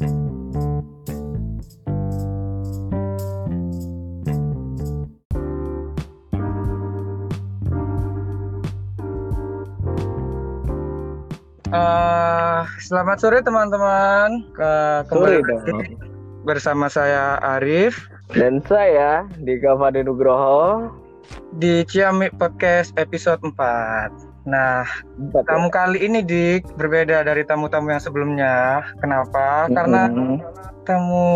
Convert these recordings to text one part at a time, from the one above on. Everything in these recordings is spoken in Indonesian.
Uh, selamat sore teman-teman. Ke Sore dong. bersama saya Arif Dan saya Dika Fade Nugroho. di Ciamik Podcast episode 4. Nah, ya? tamu kali ini Dik berbeda dari tamu-tamu yang sebelumnya. Kenapa? Karena Mm-mm. tamu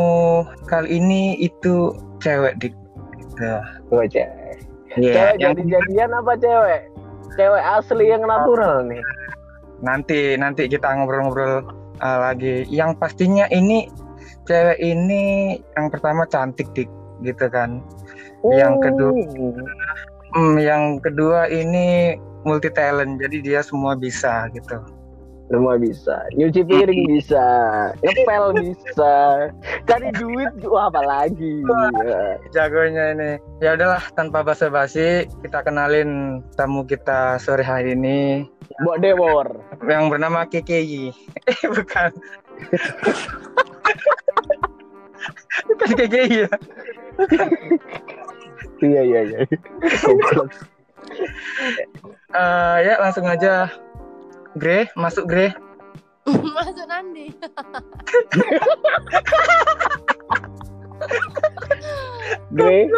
kali ini itu cewek Dik. Gitu. Oh, cewek. Iya, Cewek yang jadi jadian apa cewek? Cewek asli yang natural nih. nanti nanti kita ngobrol-ngobrol uh, lagi. Yang pastinya ini cewek ini yang pertama cantik Dik, gitu kan. Yang kedua. Hmm, yang kedua ini multi talent, jadi dia semua bisa gitu. semua bisa. Nyuci piring bisa, ngepel bisa, cari duit wah apa lagi? Ya. Jagonya ini. Ya udahlah, tanpa basa-basi, kita kenalin tamu kita sore hari ini Mbok Dewor. yang bernama KKI. Eh, bukan. bukan KKI ya. Iya iya iya. Eh, ya langsung aja. Gre, masuk Gre. Masuk nanti. Gue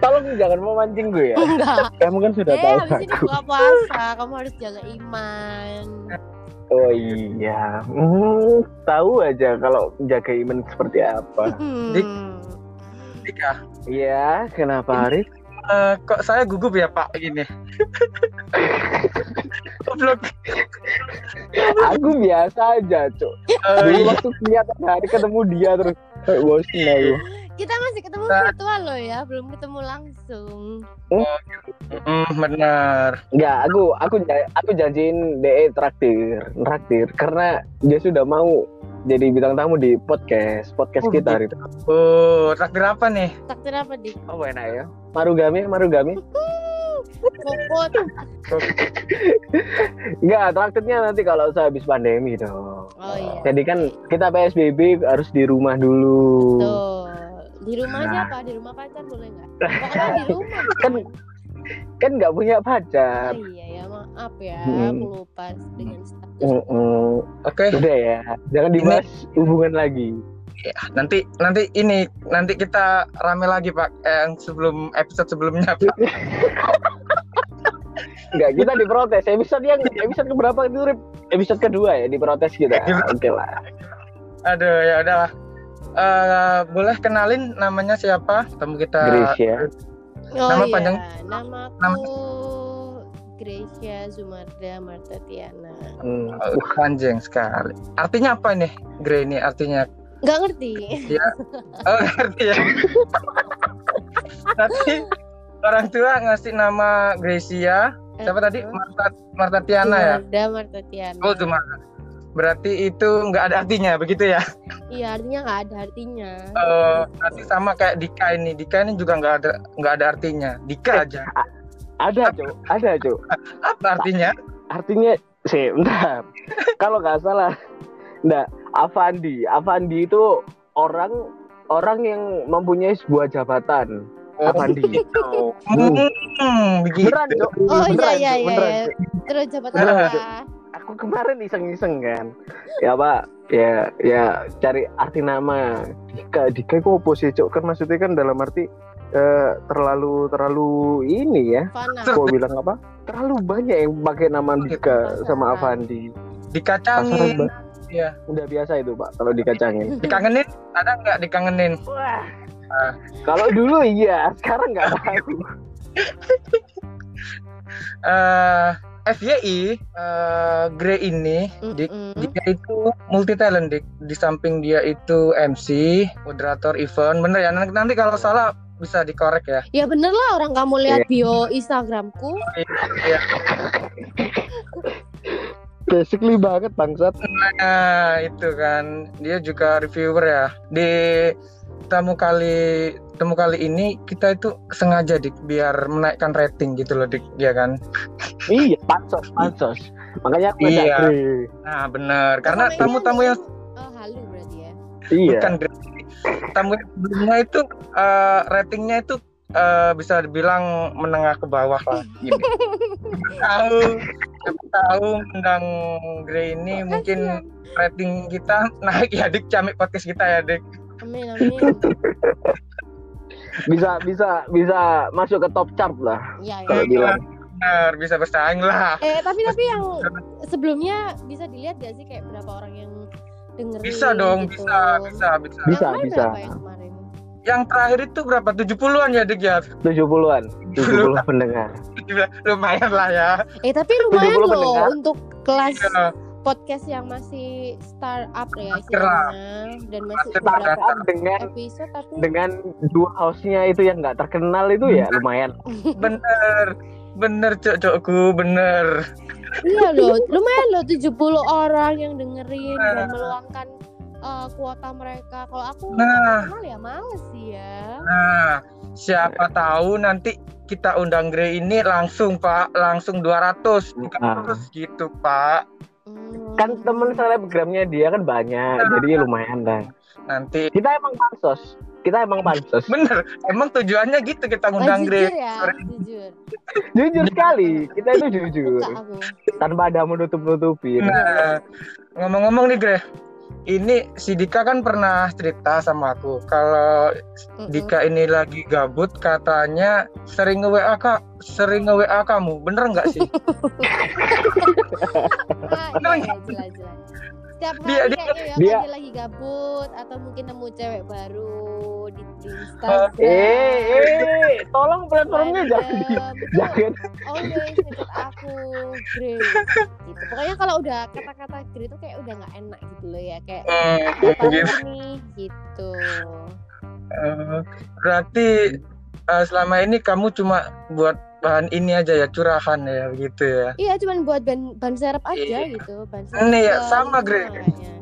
Tolong jangan memancing gue ya. Enggak. Kamu kan sudah Eh, tahu habis ini aku. buka puasa, kamu harus jaga iman. Oh iya, hmm, tahu aja kalau jaga iman seperti apa. Dik. Hmm. Dika. Iya, kenapa Arif? Eh, kok saya gugup ya Pak gini? Goblok. Aku biasa aja, Cuk. Eh, Dulu iya. waktu lihat hari ketemu dia terus kayak bosan aku. Kita masih ketemu Nah. virtual loh ya, belum ketemu langsung. Mm, benar. Enggak, aku aku aku janjiin DE traktir, traktir karena dia sudah mau jadi bintang tamu di podcast podcast Oh, kita hari itu. Oh, traktir apa nih? Takdir apa dik? Oh enak ya. Marugame, Marugame. Kokot. Enggak, traktirnya nanti kalau saya habis pandemi dong. Oh iya. Jadi kan kita PSBB harus di rumah dulu. Tuh. Di rumah aja Nah. apa? Di rumah pacar boleh nggak? Pokoknya di rumah. Kan kan nggak punya Oh pacar. iya ya, maaf ya, Hmm. aku lupa dengan status. Mm-mm. Oke, Udah ya, jangan dibahas hubungan lagi. ya, nanti nanti ini nanti kita rame lagi Pak eh, yang sebelum episode sebelumnya Pak. Enggak, kita diprotes. Episode yang episode keberapa itu? Episode kedua ya diprotes kita. Iya. Oke lah. Aduh ya udahlah. Eh, boleh kenalin namanya siapa? Tamu kita. Grace ya. Oh Nama iya, panjang- namaku Gracia Zumarda Marta Tiana. Hmm. Panjang sekali. Artinya apa nih? Gre ini artinya Nggak ngerti. Oh, ngerti ya. Tapi orang tua ngasih nama Gracia. Siapa tadi? Marta Marta Tiana ya? Zumarda Marta Tiana. Oh, cuma. Berarti itu nggak ada artinya, begitu ya? Iya artinya nggak ada artinya. Eh, nanti sama kayak Dika ini. Dika ini juga nggak ada nggak ada artinya. Dika aja. Ada, Cuk. Ada, Cuk. Apa artinya? Artinya sih, bentar. Kalau nggak salah, enggak, Avandi. Avandi itu orang orang yang mempunyai sebuah jabatan. Avandi. Gitu. Hmm, begitu. Beneran, Cuk. Oh iya Beneran, iya iya. Beneran, iya. Terus jabatan Beneran, apa? Aku kemarin iseng-iseng kan. Ya, Pak. Ya, ya cari arti nama. Dika, Dika kok opo sih, Cuk? Kan maksudnya kan dalam arti eh, terlalu terlalu ini ya. Kok bilang apa? Terlalu banyak yang pakai nama Dika sama Avandi. Dikacangin. Pasaran, Iya. Udah biasa itu, Pak, kalau dikacangin. Dikangenin? Ada nggak dikangenin? Wah. Kalau dulu iya, sekarang nggak tahu. eh FYI eh Grey ini di, Mm-mm. dia itu multi talent Dik. di samping dia itu MC moderator event bener ya nanti, nanti kalau salah bisa dikorek ya Ya bener lah orang kamu lihat bio Instagramku. Iya. Basically banget bangsat. nah itu kan dia juga reviewer ya di tamu kali temu kali ini kita itu sengaja dik biar menaikkan rating gitu loh dik ya kan Iya, pansos, pansos. Makanya aku Iya. Nah bener karena tamu-tamu yang Oh, halu berarti ya. Iya. bukan. Tamu sebelumnya itu eh, ratingnya itu eh, bisa dibilang menengah ke bawah lah. Siapa tahu tahu undang Grey ini mungkin rating kita naik ya dik camik podcast kita ya dik Amin amin. Bisa bisa bisa masuk ke top chart lah Iya kalau ya. bilang. benar bisa bersaing lah Eh tapi tapi yang sebelumnya bisa dilihat gak sih kayak berapa orang yang dengerin? bisa dong gitu? bisa bisa bisa Bisa, Yang bisa. berapa yang kemarin? yang terakhir itu berapa 70-an ya dik ya 70-an, 70 pendengar. lumayan lah ya Eh tapi lumayan 70 loh pendengar. untuk kelas Iya. podcast yang masih startup ya istilahnya dan masih beberapa dengan episode tapi dengan dua hostnya itu yang nggak terkenal itu ya lumayan. bener bener cok cokku bener iya loh lumayan loh 70 orang yang dengerin dan Nah. meluangkan uh, kuota mereka kalau aku Nah. kenal ya males sih ya Nah, siapa tahu nanti kita undang Grey ini langsung Pak, langsung 200 bukan Ah. terus gitu Pak. Hmm. Kan temen selebgramnya dia kan banyak, jadi lumayan dah. Nanti Kita emang pansos, kita emang pansos. bener, emang tujuannya gitu kita Oh, ngundang jujur Grey. ya jujur Jujur sekali, kita itu jujur. Tanpa ada menutup-nutupin. Nah, ngomong-ngomong nih Grey, ini si Dika kan pernah cerita sama aku kalau Mm-mm. Dika ini lagi gabut katanya sering nge-WA kak, sering nge-WA kamu, bener nggak sih? Ah, iya, iya, jelas jelas setiap hari Dia- dia- ya dia- kan dia lagi gabut atau mungkin nemu cewek baru di, di Oh, Instagram Eh, eh, tolong platformnya jangan di, jangan. always ngechat aku Grace gitu pokoknya kalau udah kata-kata Grace itu kayak udah nggak enak gitu loh ya kayak Hmm, apa gitu. nih gitu Eh, berarti eh, selama ini kamu cuma buat bahan ini aja ya curahan ya gitu ya iya cuman buat ban ban serep aja Iya. gitu ban serep Ini ya, sama, Grace. kayaknya.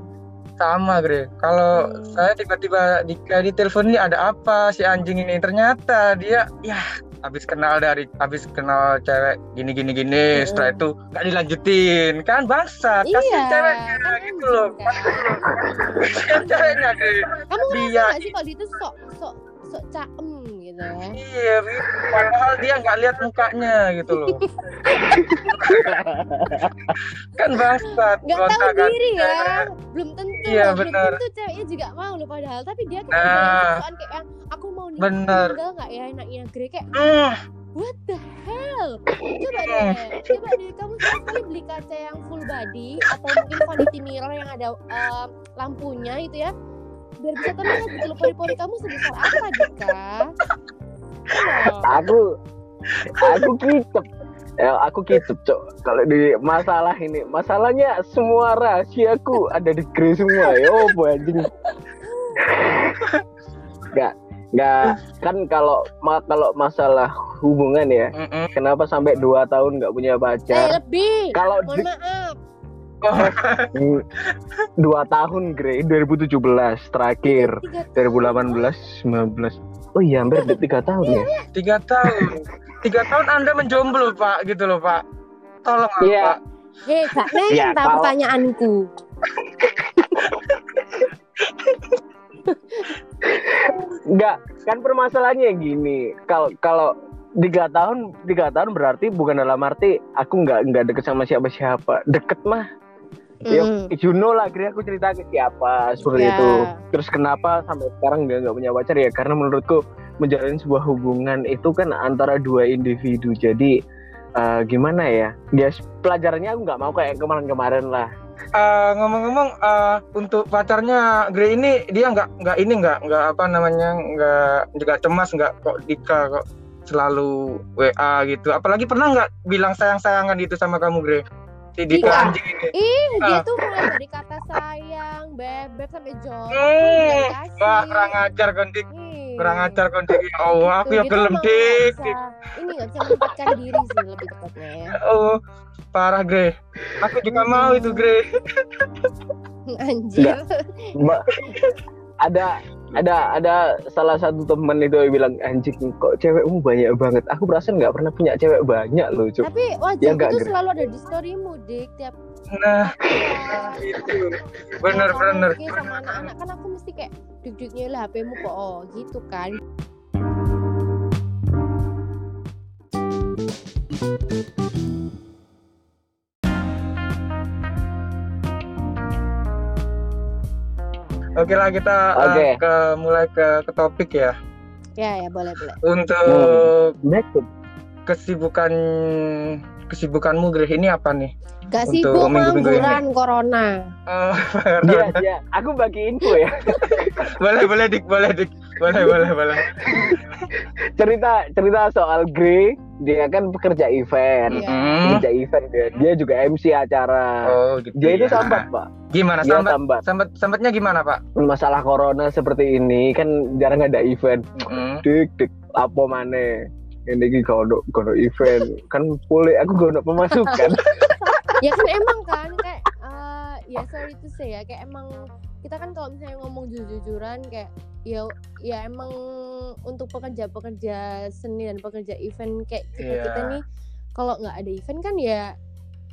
Sama Gre kalau Hmm. saya tiba-tiba di di telepon ini ada apa si anjing ini ternyata dia ya habis kenal dari habis kenal cewek gini gini gini Hmm. setelah itu nggak dilanjutin kan bangsa kasih iya ceweknya kan gitu loh kan. kasih ceweknya Gre kamu ngerasa Dia- nggak sih kalau dia tuh sok sok sok caem gitu ya iya gitu. padahal dia nggak lihat mukanya gitu loh kan bangsat nggak tahu gonta-ganti diri ya cewek. belum tentu Iya, belum benar. tentu ceweknya juga mau loh padahal tapi dia kan Nah. kayak yang aku mau nih Benar. tinggal nggak ya enaknya Grey kayak Hmm, what the hell coba Hmm. deh coba deh kamu sekali beli kaca yang full body atau mungkin vanity mirror yang ada eh, lampunya itu ya biar bisa terlihat gitu loh pori-pori kamu sebesar apa Dika Iya. Aku, aku kicep. Ya, aku kicep, cok. Kalau di masalah ini, masalahnya semua rahasiaku ada di Grey semua. Ya, oh, anjing. Nggak, nggak. Kan kalau ma- kalau masalah hubungan ya, mm-mm. kenapa sampai dua tahun nggak punya eh pacar? lebih Kalau mohon di- maaf dua tahun Grey 2017 terakhir. Tiga 2018 19 oh iya hampir tiga tahun ya? Tiga tahun. Tiga tahun anda menjomblo pak gitu loh pak. Tolong lah, Iya. pak hei gak neng Ya, tak kalau- pertanyaanku. Enggak, kan permasalahannya gini. Kalau kalau tiga tahun, tiga tahun berarti bukan dalam arti aku nggak nggak deket sama siapa-siapa. Deket mah, Hmm. yuk, you know lah. Akhirnya aku cerita ke siapa seperti Ya. itu. Terus kenapa sampai sekarang nggak nggak punya pacar ya? Karena menurutku menjalin sebuah hubungan itu kan antara dua individu. Jadi eh, gimana ya? Ya pelajarannya aku nggak mau kayak kemarin-kemarin lah. Eh, ngomong-ngomong eh, untuk pacarnya Grey ini dia nggak nggak ini nggak nggak apa namanya nggak juga cemas nggak kok Dika kok selalu WA gitu apalagi pernah nggak bilang sayang-sayangan gitu sama kamu Grey si Dika anjing ini Ih, dia Ah. tuh mulai dari kata sayang, bebek sampai jorok. Hmm, kasih. wah kurang ajar kon Dik Ih. kurang ajar kon Dik Ya Allah aku ya tuh gelem Dik Ini nggak bisa menempatkan diri sih lebih tepatnya ya. oh parah Grey aku juga mau itu Grey Anjir. Mbak, ada ada ada salah satu teman itu yang bilang anjing kok cewekmu banyak banget. Aku perasaan nggak pernah punya cewek banyak loh, Cuk. Tapi Ya wajahku nggak, tuh Gre. selalu ada di storymu, Dik. Tiap nah itu bener bener Oke sama anak-anak kan aku mesti kayak duduknya lah HP-mu kok oh gitu kan. Oke lah kita uh, Oke. ke mulai ke ke topik ya Ya ya boleh boleh. untuk Next. kesibukan kesibukanmu Grih ini apa nih Gak Untuk sibuk pengangguran corona. Oh, Iya, iya. Aku bagi info ya. boleh boleh dik boleh dik boleh boleh boleh Cerita cerita soal Grey, dia kan pekerja event. Mm. Pekerja event dia. Dia juga MC acara. oh gitu dia itu ya. sambat, Pak. gimana Dia sambat sambat. sambat sambatnya gimana pak Masalah corona seperti ini kan jarang ada event. Mm. Dik, dik, apa mana? Ini iki kalau kalau event kan boleh aku gak pemasukan. ya kan emang kan ya sorry to say ya kayak emang kita kan kalau misalnya ngomong jujur-jujuran kayak ya ya emang untuk pekerja-pekerja seni dan pekerja event kayak kita Iya. kita nih kalau nggak ada event kan ya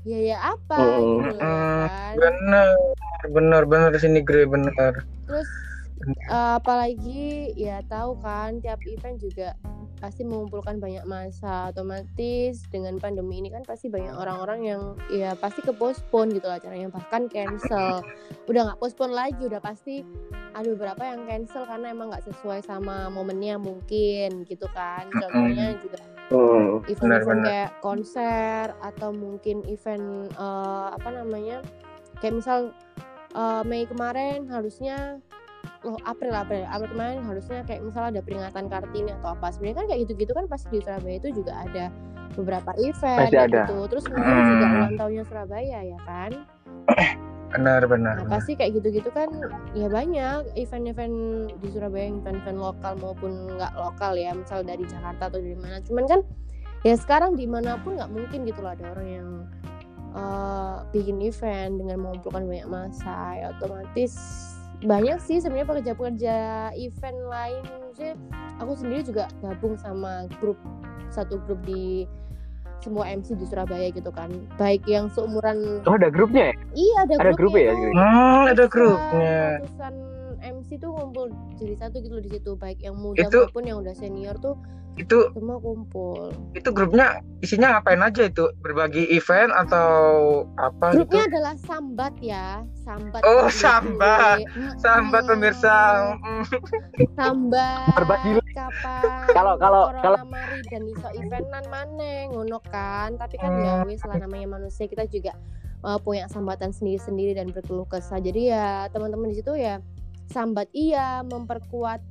ya ya apa Mm. gitu kan bener bener bener sini Grey bener terus eh, apalagi ya tahu kan tiap event juga pasti mengumpulkan banyak masa. Otomatis dengan pandemi ini kan pasti banyak orang-orang yang ya pasti ke postpone gitu lah acaranya bahkan cancel. Udah nggak postpone lagi udah pasti ada beberapa yang cancel karena emang nggak sesuai sama momennya mungkin gitu kan. Contohnya juga Hmm. event-event Benar-benar. kayak konser atau mungkin event eh, apa namanya kayak misal eh, Mei kemarin harusnya loh April April April kemarin harusnya kayak misal ada peringatan kartini atau apa sebenarnya kan kayak gitu-gitu kan pasti di Surabaya itu juga ada beberapa event kayak ada. gitu terus kemarin juga Hmm. ulang tahunnya Surabaya ya kan benar benar Nah, pasti kayak gitu-gitu kan ya banyak event-event di Surabaya, event-event lokal maupun nggak lokal ya, misal dari Jakarta atau dari mana. Cuman kan ya sekarang di mana pun nggak mungkin gitu loh ada orang yang eh, bikin event dengan mengumpulkan banyak masa. Ya otomatis banyak sih sebenarnya pekerja-pekerja event lain. Maksudnya aku sendiri juga gabung sama grup satu grup di semua MC di Surabaya gitu kan. Baik yang seumuran Oh, ada grupnya ya? Iya ada, Ada grupnya ya, itu. Gri? hmm, ada Ratusan- grupnya Ratusan MC tuh ngumpul jadi satu gitu loh di situ baik yang muda Itu- maupun yang udah senior tuh itu semua kumpul. itu grupnya isinya ngapain aja itu berbagi event atau apa Grupnya gitu adalah sambat ya, sambat. Oh, gitu. sambat. Sambat pemirsa. Sambat. Berbagi Kapan? Kalau- kalau- kalau- mari dan iso eventan maneh ngono kan. Tapi kan ya wis lah namanya manusia kita juga uh, punya sambatan sendiri-sendiri dan berkeluh kesah. Jadi ya teman-teman di situ ya sambat iya, memperkuat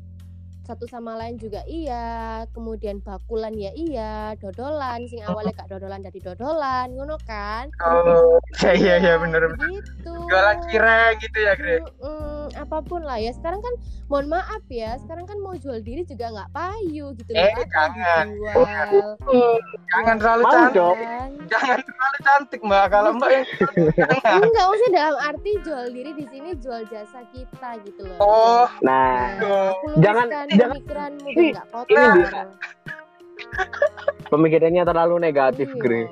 satu sama lain juga iya, kemudian bakulan ya iya, dodolan sing awalnya gak dodolan dari dodolan, ngono kan? oh iya iya iya bener Gitu. jualan cireng gitu ya Grey Mm-mm, apa pun lah ya. Sekarang kan mohon maaf ya, sekarang kan mau jual diri juga nggak payu gitu loh. Eh, Apa jangan. dijual? jangan terlalu cantik dong. Jangan terlalu cantik mbak kalau mbak yang jangan Enggak, maksudnya dalam arti jual diri di sini jual jasa kita gitu loh. oh Nah, aku Jangan- jangan- pemikiranmu dan nggak kotor. pemikirannya terlalu negatif, Iya. Gre.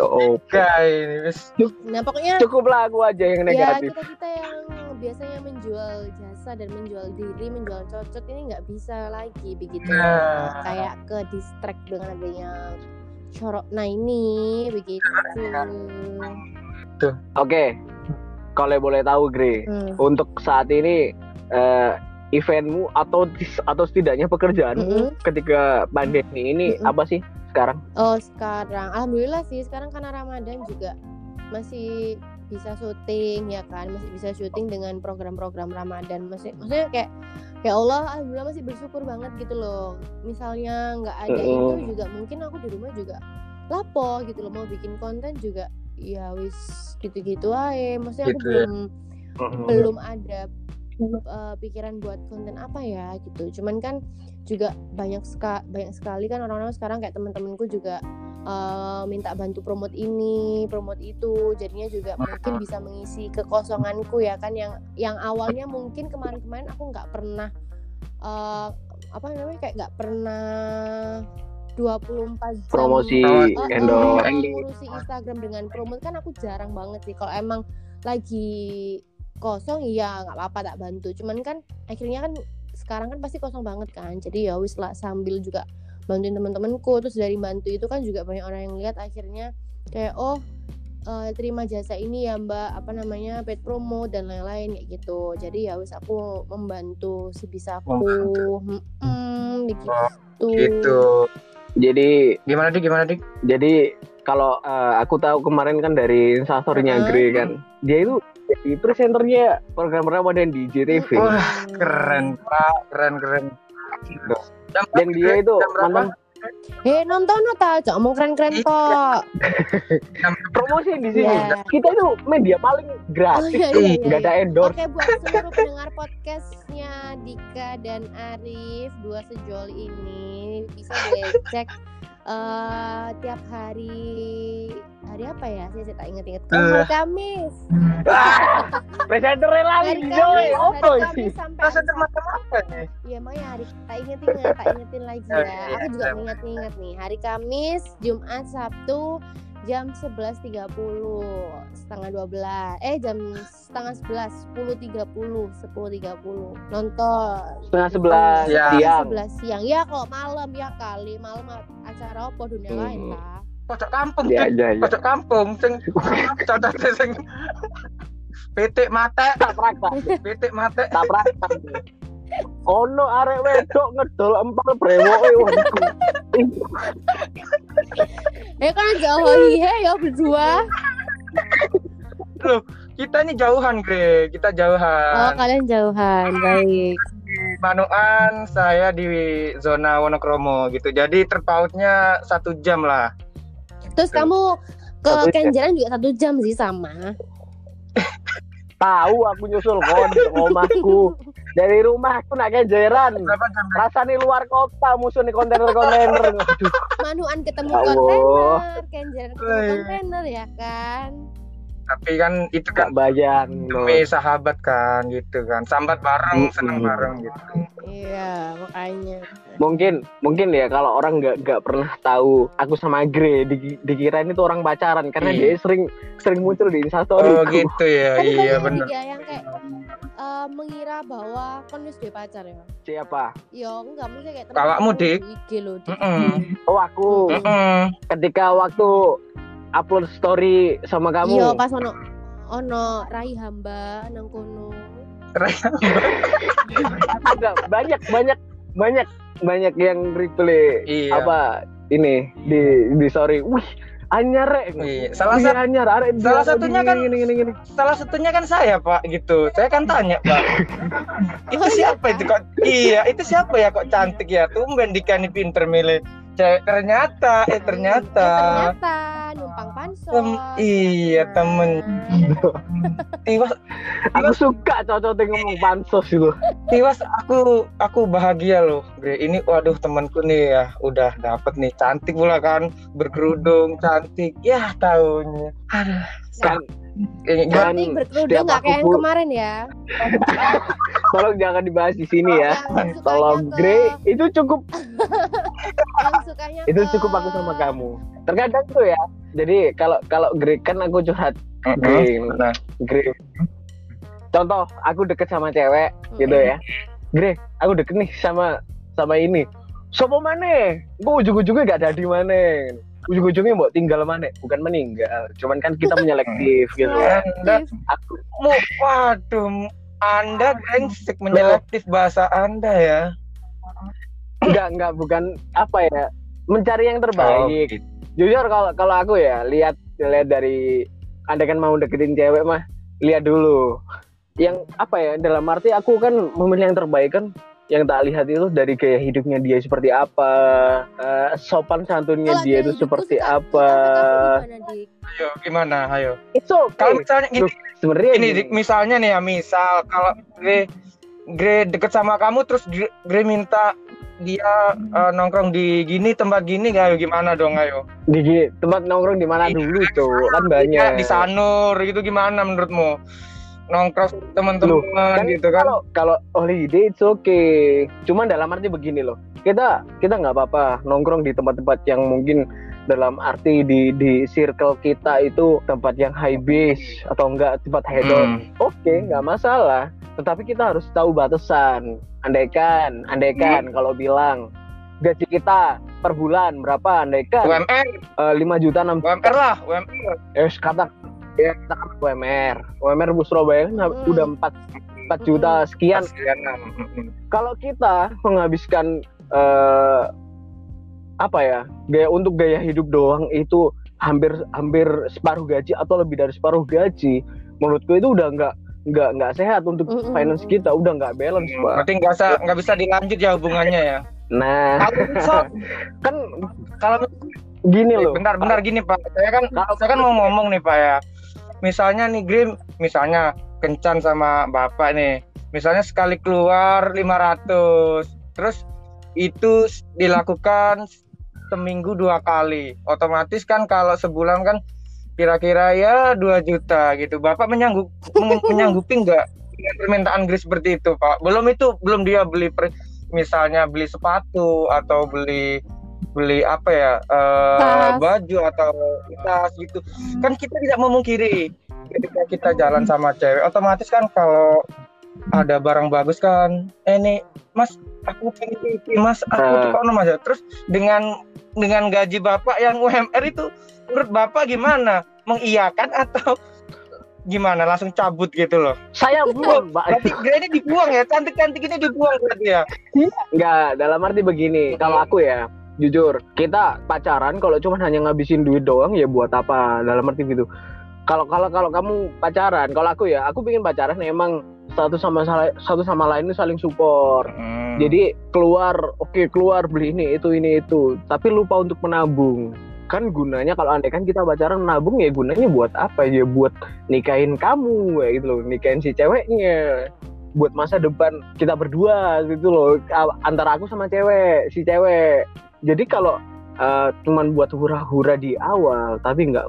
Oh, guys ini wis Nah pokoknya cukuplah aku aja yang ya negatif. kita kita yang biasanya menjual jasa dan menjual diri, menjual cocok ini nggak bisa lagi begitu. Nah. Kayak ke distract dengan adanya corona nah ini begitu. Oke, kalau boleh tahu, Gre, Hmm. untuk saat ini eh, eventmu atau atau setidaknya pekerjaanmu Mm-mm. ketika pandemi ini Mm-mm. apa sih sekarang? Oh sekarang, alhamdulillah sih sekarang karena Ramadan juga masih bisa syuting ya kan, masih bisa syuting dengan program-program Ramadan. Masih, maksudnya kayak ya Allah, alhamdulillah masih bersyukur banget gitu loh. Misalnya nggak ada itu juga mungkin aku di rumah juga lapo gitu loh mau bikin konten juga ya wis gitu-gitu aja. Maksudnya aku Gitu ya. belum belum ada uh, pikiran buat konten apa ya gitu. Cuman kan juga banyak ska banyak sekali kan orang-orang sekarang kayak teman-temanku juga uh, minta bantu promote ini, promote itu. Jadinya juga mungkin bisa mengisi kekosonganku ya kan yang yang awalnya mungkin kemarin-kemarin aku nggak pernah uh, apa namanya kayak nggak pernah 24 jam promosi Promosi. Oh, endorse ngurusi Instagram dengan promo kan aku jarang banget sih kalau emang lagi kosong ya nggak apa-apa tak bantu cuman kan akhirnya kan sekarang kan pasti kosong banget kan. Jadi ya wis lah sambil juga bantuin teman-temanku terus dari bantu itu kan juga banyak orang yang lihat akhirnya kayak oh eh, terima jasa ini ya mbak. Apa namanya paid promo dan lain-lain kayak gitu. Jadi ya wis aku membantu sebisa aku. Mm-mm, begitu gitu. Jadi gimana dik? Gimana dik? jadi kalau eh, aku tahu kemarin kan dari instastorynya Heeh. Gre kan dia itu jadi presenternya program Ramadan di JTV wah keren pak. Keren keren. Jam dan dia itu mantan eh nonton nota aja ngomong keren-keren Iya. kok promosi di sini. Iya. kita itu media paling oh gratis iya tuh iya, iya, nggak ada endorse. Oke buat seluruh pendengar podcastnya Dika dan Arif dua sejoli ini bisa dicek eh tiap hari hari apa ya? Saya, saya tak ingat-ingat. Oh, hari. Kamis. presenternya lagi Hari Joy hari sih Rasa macam apa nih Iya makanya hari tak inget-inget, tak ingetin lagi Oh, ya. iya, Aku juga iya. mengingat-ingat nih. Hari Kamis, Jumat, Sabtu jam 11.30 setengah 12 eh jam setengah 11 10.30 10.30 nonton. Setengah sebelas Iya. siang. sebelas siang. Ya kok malam ya kali. Malam acara apa dunia Hmm. lain lah pojok kampung ya ya ya. Pojok kampung sing cocok sing pitik mate. Tabrak pak pitik mate. Tabrak ono arek wedok ngedol empal brewoke waduh. Eh kan jauh iya ya berdua. Kita ini jauhan Gre. Kita oh jauhan kalian jauhan baik. Manuan saya di zona Wonokromo gitu. Jadi terpautnya satu jam lah. Terus kamu ke. Kenjeran juga satu jam sih sama. Tahu aku nyusul kon ke omahku dari rumah aku nak kejeran rasanya luar kota musuh nih kontainer-kontainer. Aduh, Manuan ketemu Ya Allah. kontainer ketemu Wih. kontainer ya kan? Tapi kan itu kan bayang demi sahabat kan gitu kan. Sambat bareng Mm-mm. seneng bareng gitu. Iya makanya. Mungkin mungkin ya kalau orang nggak nggak pernah tahu aku sama Gre di, dikira ini tuh orang pacaran. Karena Iya. dia sering sering muncul di instastory oh gitu ya. Tapi iya juga yang kayak mengira bahwa kon wis duwe pacar ya siapa Yo enggak mungkin kayak Kalau kamu, Dik? di IG lo Dik. Oh aku Mm-mm. ketika waktu upload story sama kamu Iya pas ono ono rai hamba nang kono. ada banyak banyak banyak banyak yang replay Iya. apa ini di di story wih anyar rek Iya, salah Wih, satu- anyar. Arek salah satunya kan- gini, gini, gini. salah satunya kan saya pak gitu. Saya kan tanya pak. Itu iya, siapa itu kok iya itu siapa ya kok cantik ya? Tumben Dika nih pinter milih. Cewek ternyata eh ternyata. Eh, ternyata numpang pansos. Tem- iya temen. Tiwas aku suka cocok ngomong pansos itu. Tiwas aku aku bahagia loh Bre. ini waduh temanku nih ya udah dapet nih. Cantik pula kan berkerudung cantik. Ya tahunnya aduh kan kan Nanti berkerudung nggak aku kayak yang kemarin ya. tolong jangan dibahas di sini ya. Tolong ke- Grey. Itu cukup. Yang sukanya itu ke- cukup aku sama kamu. Terkadang tuh ya. Jadi kalau kalau Grey kan aku curhat. Grey. Nah Grey. Contoh aku deket sama cewek gitu ya. Grey aku deket nih sama sama ini. Sopo mana? Gue ujung-ujungnya gak ada di mana. Ujung-ujungnya mau tinggal mana? Bukan meninggal, cuman kan kita menyelektif gitu. anda Aku mu waduh anda brengsek menyelektif bahasa anda ya enggak enggak bukan apa ya mencari yang terbaik. gitu. Jujur kalau kalau aku ya lihat lihat dari anda kan mau deketin cewek mah lihat dulu yang apa ya dalam arti aku kan memilih yang terbaik kan yang tak lihat itu dari gaya hidupnya dia seperti apa eh, sopan santunnya dia itu seperti suka- apa. ayo gimana? Ayo. It's okay. Kalau misalnya gini, Loh, sebenarnya ini Dik, misalnya nih ya misal kalau Gre Gre deket sama kamu terus Gre, Gre minta dia eh, nongkrong di gini tempat gini ayo gimana dong? Ayo. Di tempat nongkrong di mana dulu tuh kan Ya, banyak. di Sanur gitu gimana menurutmu nongkrong teman-teman kan gitu kan. kalau kalau holiday it's okay. Cuman dalam arti begini loh. Kita kita nggak apa-apa nongkrong di tempat-tempat yang mungkin dalam arti di di circle kita itu tempat yang high base atau enggak tempat hedon Hmm. oke nggak masalah. Tetapi kita harus tahu batasan. Andaikan andaikan kalau bilang gaji kita per bulan berapa andaikan UMR eh, 5 juta 6 UMR lah UMR ya kata ya katakan UMR UMR Bu Surabaya kan Hmm. udah 4 4 juta sekian. Sekian, hmm. kalau kita menghabiskan eh, apa ya gaya untuk gaya hidup doang itu hampir hampir separuh gaji atau lebih dari separuh gaji menurutku itu udah nggak nggak nggak sehat untuk Mm-mm. finance kita. Udah nggak balance pak. berarti nggak bisa nggak bisa dilanjut ya hubungannya ya? Nah. Kalau kan kalau gini loh. Bentar-bentar gini pak. Saya kan saya kan mau ngomong nih pak ya misalnya nih Grim misalnya kencan sama bapak nih. Misalnya sekali keluar 500 terus itu dilakukan seminggu dua kali. Otomatis kan kalau sebulan kan kira-kira ya 2 juta gitu. Bapak menyanggup menyanggupi nggak dengan permintaan Gris seperti itu pak? Belum itu belum dia beli per- misalnya beli sepatu atau beli beli apa ya eh, Tas. baju atau tas gitu. Kan kita tidak memungkiri ketika kita jalan sama cewek otomatis kan kalau ada barang bagus kan eh nih mas aku pengen ini mas aku tuh kono mas terus dengan dengan gaji bapak yang UMR itu menurut bapak gimana? Mengiyakan atau gimana? Langsung cabut gitu loh. Saya belum pak berarti ini dibuang ya? Cantik cantik ini dibuang berarti ya? Enggak, dalam arti begini, kalau aku ya, jujur, kita pacaran kalau cuma hanya ngabisin duit doang ya buat apa? Dalam arti gitu. Kalau kalau kalau kamu pacaran, kalau aku ya, aku pengen pacaran emang satu sama satu sama lain itu saling support. Hmm. Jadi keluar, oke keluar beli ini itu ini itu, tapi lupa untuk menabung. Kan gunanya kalau andai kan kita pacaran menabung ya gunanya buat apa ya buat nikahin kamu ya gitu loh, nikahin si ceweknya buat masa depan kita berdua gitu loh antara aku sama cewek si cewek jadi kalau uh, cuman buat hura-hura di awal tapi nggak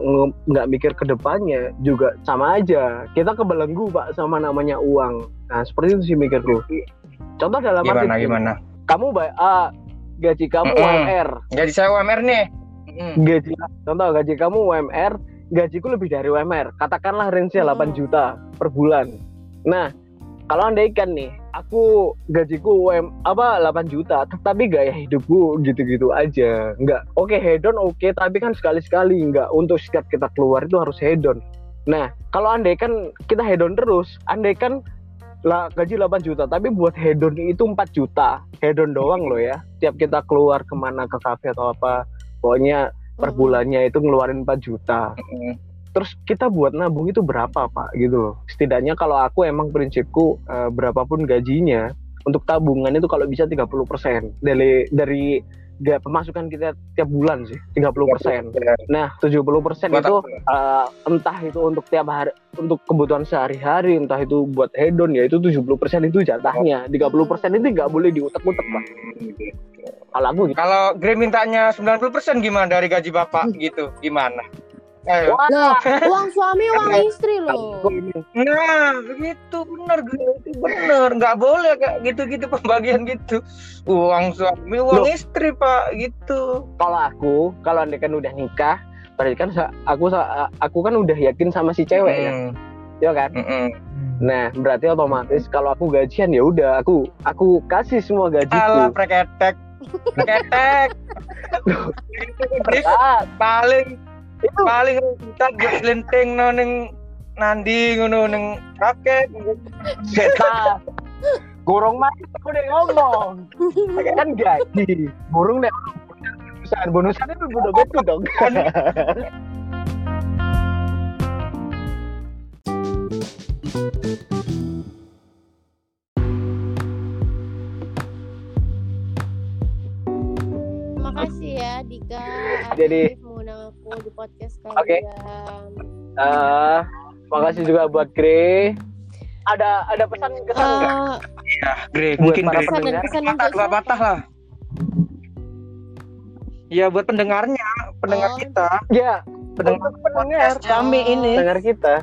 nggak mikir ke depannya juga sama aja. Kita kebelenggu pak sama namanya uang. Nah seperti itu sih mikirku. Contoh dalam arti gimana begini, gimana? Kamu bay- ah, gaji kamu Mm-mm. UMR jadi saya UMR nih. Hmm. gaji contoh gaji kamu UMR gajiku lebih dari UMR katakanlah range-nya 8 Hmm. juta per bulan. Nah kalau andaikan nih aku gajiku UM apa 8 juta tetapi gaya hidupku gitu-gitu aja nggak oke hedon oke tapi kan sekali-sekali nggak untuk setiap kita keluar itu harus hedon nah kalau andaikan kita hedon terus andaikan lah gaji 8 juta tapi buat hedon itu 4 juta hedon doang loh ya tiap kita keluar ke mana ke kafe atau apa pokoknya per Mm-mm. bulannya itu ngeluarin 4 juta Hmm. Terus kita buat nabung itu berapa pak? Gitu loh. Setidaknya kalau aku emang prinsipku eh, berapapun gajinya untuk tabungan itu kalau bisa 30% dari dari ga- pemasukan kita tiap bulan sih 30% nah 70% Buat itu eh, entah itu untuk tiap hari untuk kebutuhan sehari-hari entah itu buat hedon ya itu 70% itu jatahnya. 30% itu nggak boleh diutek-utek pak. Kalau aku gitu. Kalau Grey mintanya 90% gimana dari gaji bapak gitu? Gimana? Ayo. Wah, uang suami uang istri loh. Nah, begitu itu bener. Nggak boleh kayak gitu-gitu pembagian gitu. Uang suami, uang Loh. istri pak gitu. kalau aku kalau anda kan udah nikah berarti kan aku aku kan udah yakin sama si cewek ya Hmm, ya kan hmm, hmm. nah berarti otomatis kalau aku gajian ya udah aku aku kasih semua Alah, gajiku preketek. Preketek. Ah, paling itu. Paling kita buat lenting noning nandi ngono ning raket seta gorong mah aku udah ngomong. Kan gaji. Burung deh bonusan. Bonusan itu udah betul dong. Terima kasih ya Dika. Jadi- Di podcast Oke. kalian. Eh, makasih juga buat Gre ada ada pesan kesan nggak Eh, ya Grey Buat mungkin para pesan dan pendengar. kesan patah siapa? patah lah ya buat pendengarnya pendengar Oh. kita ya pendengar untuk pendengar kami ini pendengar kita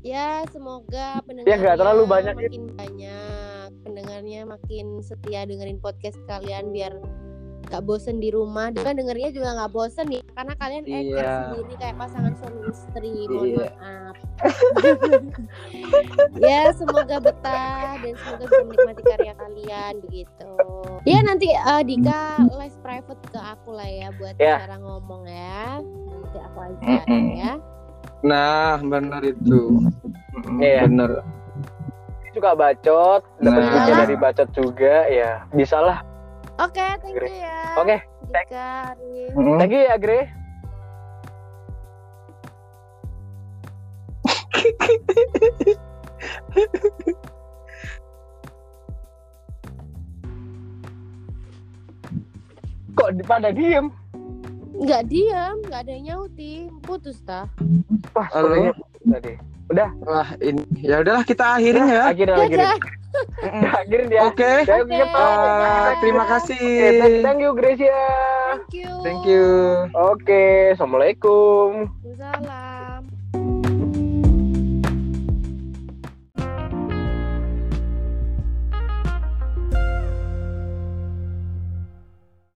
Ya, semoga Ya, pendengarnya nggak terlalu banyak ya. makin banyak. Pendengarnya makin setia dengerin podcast kalian biar gak bosen di rumah. Dan dengernya juga nggak bosen ya, karena kalian ekor Iya. sendiri kayak pasangan suami istri. Mohon Iya. maaf. ya, semoga betah dan semoga bisa menikmati karya kalian begitu. Ya nanti eh, Dika les private ke aku lah ya buat Ya. cara ngomong ya. Nanti aku aja Mm-mm. ya. Nah, benar itu. Mm, Iya. Benar. Suka bacot, dapat Nah. dari bacot juga ya. Bisa Oke, thank you ya. Oke, Arif. Mm. thank you ya, Gre. Kok pada diem? Nggak diam, nggak ada yang nyautin. Putus tah. Wah, Halo? sepertinya tadi. Udah, Wah, ini ya udahlah kita akhirin ya. akhirin, akhirin. Akhirin ya. Oke. Ingat, Eh, Pak. terima kasih. Oke, thank- thank you Gracia. Thank you. Thank you. Oke, assalamualaikum. Waalaikumsalam.